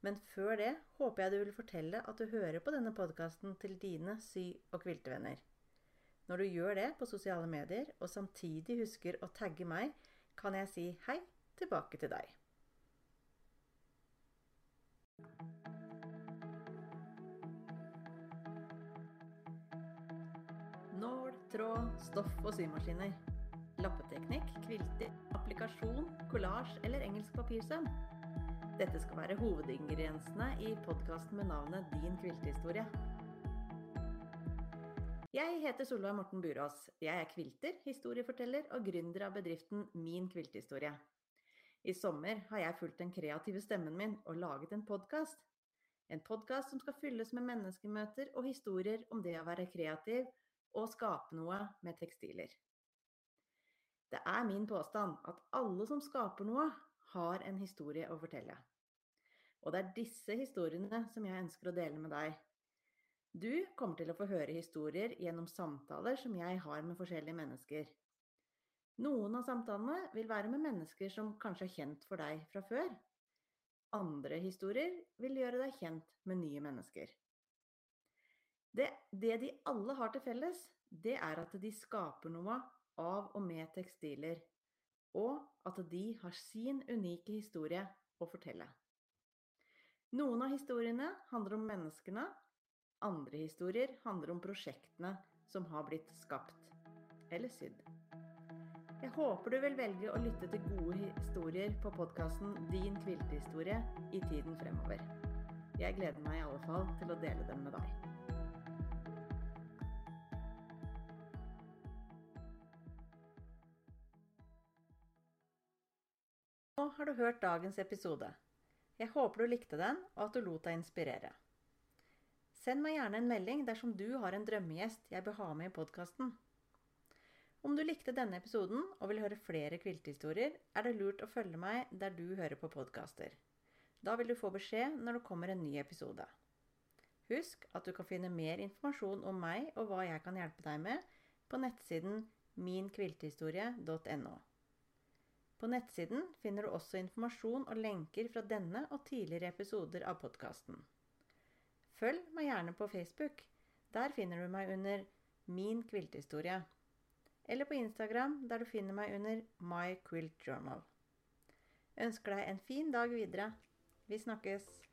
Men før det håper jeg du vil fortelle at du hører på denne podkasten til dine sy- og kviltevenner. Når du gjør det på sosiale medier, og samtidig husker å tagge meg, kan jeg si hei tilbake til deg. Nål, tråd, stoff og symaskiner. Lappeteknikk, kvilter, applikasjon, kollasj eller engelsk papirsøm. Dette skal være hovedingrediensene i podkasten med navnet Din kviltehistorie. Jeg heter Solveig Morten Burås. Jeg er kvilter, historieforteller og gründer av bedriften Min kviltehistorie. I sommer har jeg fulgt den kreative stemmen min og laget en podkast. En podkast som skal fylles med menneskemøter og historier om det å være kreativ og skape noe med tekstiler. Det er min påstand at alle som skaper noe, har en historie å fortelle. Og det er disse historiene som jeg ønsker å dele med deg. Du kommer til å få høre historier gjennom samtaler som jeg har med forskjellige mennesker. Noen av samtalene vil være med mennesker som kanskje er kjent for deg fra før. Andre historier vil gjøre deg kjent med nye mennesker. Det, det de alle har til felles, det er at de skaper noe av og med tekstiler, og at de har sin unike historie å fortelle. Noen av historiene handler om menneskene, andre historier handler om prosjektene som har blitt skapt eller sydd. Jeg håper du vil velge å lytte til gode historier på podkasten Din kviltehistorie i tiden fremover. Jeg gleder meg i alle fall til å dele dem med deg. Har du hørt dagens episode. Jeg håper du likte den, og at du lot deg inspirere. Send meg gjerne en melding dersom du har en drømmegjest jeg bør ha med i podkasten. Om du likte denne episoden og vil høre flere kviltehistorier, er det lurt å følge meg der du hører på podkaster. Da vil du få beskjed når det kommer en ny episode. Husk at du kan finne mer informasjon om meg og hva jeg kan hjelpe deg med, på nettsiden minkviltehistorie.no. På nettsiden finner du også informasjon og lenker fra denne og tidligere episoder av podkasten. Følg meg gjerne på Facebook. Der finner du meg under Min kvilthistorie. Eller på Instagram, der du finner meg under My Quilt Journal. Ønsker deg en fin dag videre. Vi snakkes!